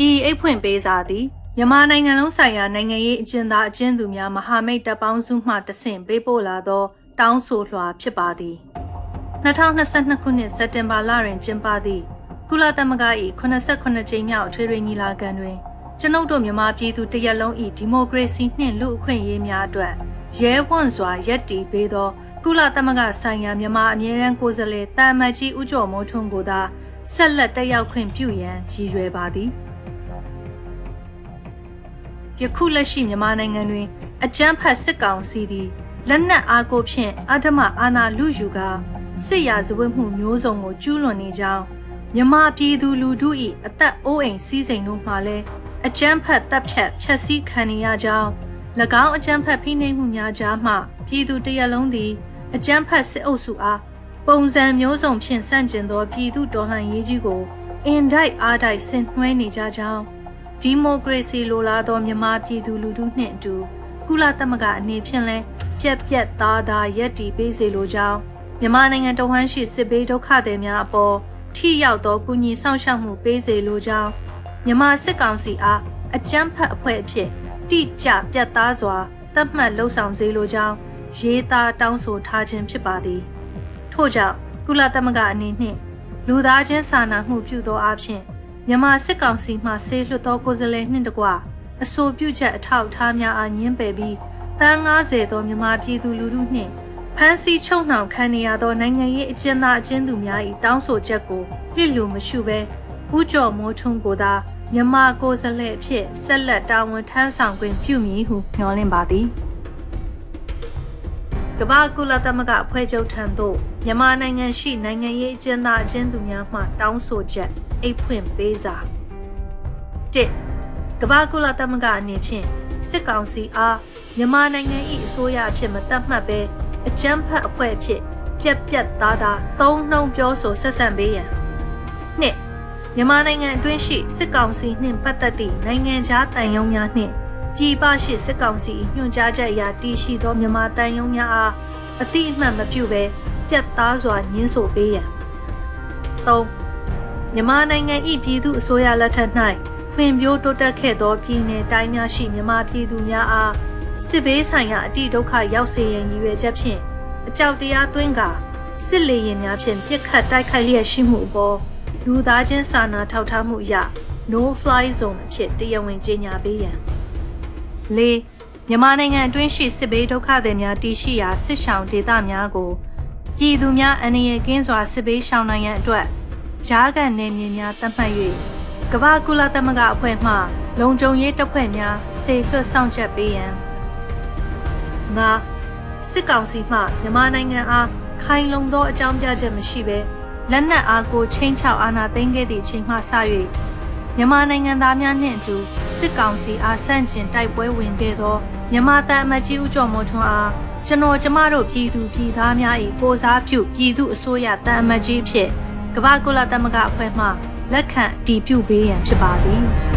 အိတ်ဖွင့်ပေးစာသည်မြန်မာနိုင်ငံလုံးဆိုင်ရာနိုင်ငံရေးအကျဉ်းသားအကျဉ်းသူများမဟာမိတ်တပ်ပေါင်းစုမှတဆင့်ပေးပို့လာသော တောင်းဆိုလွှာဖြစ်ပါသည်2022ခုနှစ်စက်တင်ဘာလတွင်ကျင်းပသည့်ကုလသမဂ္ဂ၏89ကြိမ်မြောက်ထွေထွေညီလာခံတွင်ကျွန်ုပ်တို့မြန်မာပြည်သူတရက်လုံး၏ဒီမိုကရေစီနှင့်လူအခွင့်အရေးများအတွက်ရဲဝံ့စွာရက်တည်ပေးသော ကုလသမဂ္ဂဆိုင်ရာမြန်မာအမြဲတမ်းကိုယ်စားလှယ်တာမတ်ကြီးဦးကျော်မိုးထွန်းကိုသာဆက်လက်တက်ရောက်ခွင့်ပြုရန်ရည်ရွယ်ပါသည် ယခုလက်ရှိမြန်မာနိုင်ငံတွင်အကြမ်းဖက်စစ်ကောင်စီသည်လက်နက်အားကိုဖြင့်အဓမ္မအာဏာလူယူကာစစ်ရာဇဝတ်မှုမျိုးစုံကိုကျူးလွန်နေကြောင်းမြမပြည်သူလူထု၏အသက်အိုးအိမ်စီးစိမ်တို့မှလည်းအကြမ်းဖက်တပ်ဖြတ်ဖျက်ဆီးခံနေရကြောင်း၎င်းအကြမ်းဖက်ဖိနှိပ်မှုများကြားမှပြည်သူတရက်လုံးသည်အကြမ်းဖက်စစ်အုပ်စုအားပုံစံမျိုးစုံဖြင့်ဆန့်ကျင်သောပြည်သူတော်လှန်ရေးကြီးကိုအင်တိုက်အားတိုက်ဆင်နွှဲနေကြကြောင်း ဒီမိုကရေစီလိုလားသောမြန်မာပြည်သူလူထုနှင့်အတူကုလသမဂ္ဂအနေဖြင့်လည်းပြက်ပြက်သားသားရက်တီပေးစေလိုကြောင်းမြန်မာနိုင်ငံတဝန်းရှိစစ်ဘေးဒုက္ခသည်များအပေါ်ထိရောက်သောကူညီဆောင်ရှောက်မှုပေးစေလိုကြောင်းမြန်မာစစ်ကောင်စီအားအကြမ်းဖက်အဖွဲ့အဖြစ်တိကျပြတ်သားစွာသတ်မှတ်လှုံ့ဆော်စေလိုကြောင်းရေးသားတောင်းဆိုထားခြင်းဖြစ်ပါသည်ထို့ကြောင့်ကုလသမဂ္ဂအနေနှင့်လူသားချင်းစာနာမှုပြုသောအဖြစ် မြန်မာစစ်ကောင်စီမှဆေးလွှတ်သောကိုယ်စားလှယ်နှင့်တကွအဆိုပြုချက်အထောက်အထားများအားညှင်းပယ်ပြီးတန်း90သောမြန်မာပြည်သူလူထုနှင့်ဖမ်းဆီးချုပ်နှောင်ခံနေရသောနိုင်ငံရေးအကျဉ်းသားအကျဉ်းသူများ၏တောင်းဆိုချက်ကိုလစ်လူမရှုဘဲဦးကျော်မိုးထွန်းကိုသာမြန်မာကိုယ်စားလှယ်အဖြစ်ဆက်လက်တာဝန်ထမ်းဆောင်ခွင့်ပြုမည်ဟုမျှော်လင့်ပါသည်ကမ္ဘာကုလသမဂ္ဂအဖွဲ့ချုပ်ထံသို့မြန်မာနိုင်ငံရှိနိုင်ငံရေးအကျဉ်းသားအကျဉ်းသူများမှတောင်းဆိုချက် အိတ်ဖွင့်ပေးစာ၁ကမ္ဘာကုလသမဂ္ဂအနေဖြင့်စစ်ကောင်စီအားမြန်မာနိုင်ငံ၏အစိုးရအဖြစ်မတတ်မှတ်ဘဲအကြမ်းဖက်အဖွဲ့အဖြစ်ပြက်ပြက်သားသားသုံးနှုံပြောဆိုဆက်ဆံပေးရန်နှစ်မြန်မာနိုင်ငံအတွင်းရှိစစ်ကောင်စီနှင့်ပတ်သက်သည့်နိုင်ငံခြားတန်ယုံများနှင့်ပြည်ပရှိစစ်ကောင်စီညွှန်ကြားချက်အရတည်ရှိသောမြန်မာတန်ယုံများအားအတိအမှတ်မပြုဘဲပြတ်သားစွာညှင်းဆိုပေးရန်၃ မြန်မာနိုင်ငံ၏ပြည်သူအစိုးရလက်ထက်၌ဖွံ့ဖြိုးတိုးတက်ခဲ့သောပြည်내တိုင်းများရှိမြန်မာပြည်သူများအားစစ်ဘေးဆိုင်ရာအတိဒုက္ခရောက်စေရန်ရည်ရွယ်ချက်ဖြင့်အကြောက်တရားသွင်းကာစစ်လေရင်များဖြင့်ပြစ်ခတ်တိုက်ခိုက်လျက်ရှိမှုအပေါ်လူသားချင်းစာနာထောက်ထားမှုအရ no fly zone အဖြစ်တရားဝင်ကြေညာပေးရန်၄မြန်မာနိုင်ငံအတွင်းရှိစစ်ဘေးဒုက္ခသည်များတည်ရှိရာစစ်ဆောင်ဒေသများကိုပြည်သူများအန္တရာယ်ကင်းစွာစစ်ဘေးရှောင်နိုင်ရန်အတွက် ဂျားကန်နယ်မြေများသတ်မှတ်၍ကမ္ဘာကုလသမဂ္ဂအဖွဲ့မှ လုံခြုံရေးတပ်ဖွဲ့များစေလွှတ်ဆောင်ချက်ပေးရန်ငါစစ်ကောင်စီမှမြန်မာနိုင်ငံအားခိုင်လုံသောအကြောင်းပြချက်မရှိဘဲလက်နက်အားကိုချင်းချောက်အာဏာသိမ်းခဲ့သည့်ချိန်မှစ၍မြန်မာနိုင်ငံသားများနှင့်အတူစစ်ကောင်စီအားဆန့်ကျင်တိုက်ပွဲဝင်ခဲ့သောမြန်မာတပ်အမတ်ကြီးဦးကျော်မိုးထွန်းအားကျွန်တော်ကျမတို့ပြည်သူပြည်သားများ၏ကိုစားပြုပြည်သူအစိုးရတန်အမတ်ကြီးဖြစ် ကမ္ဘာကုလသမဂ္ဂအဖွဲ့မှလက်ခံတည်ပြုပေးရန်ဖြစ်ပါသည်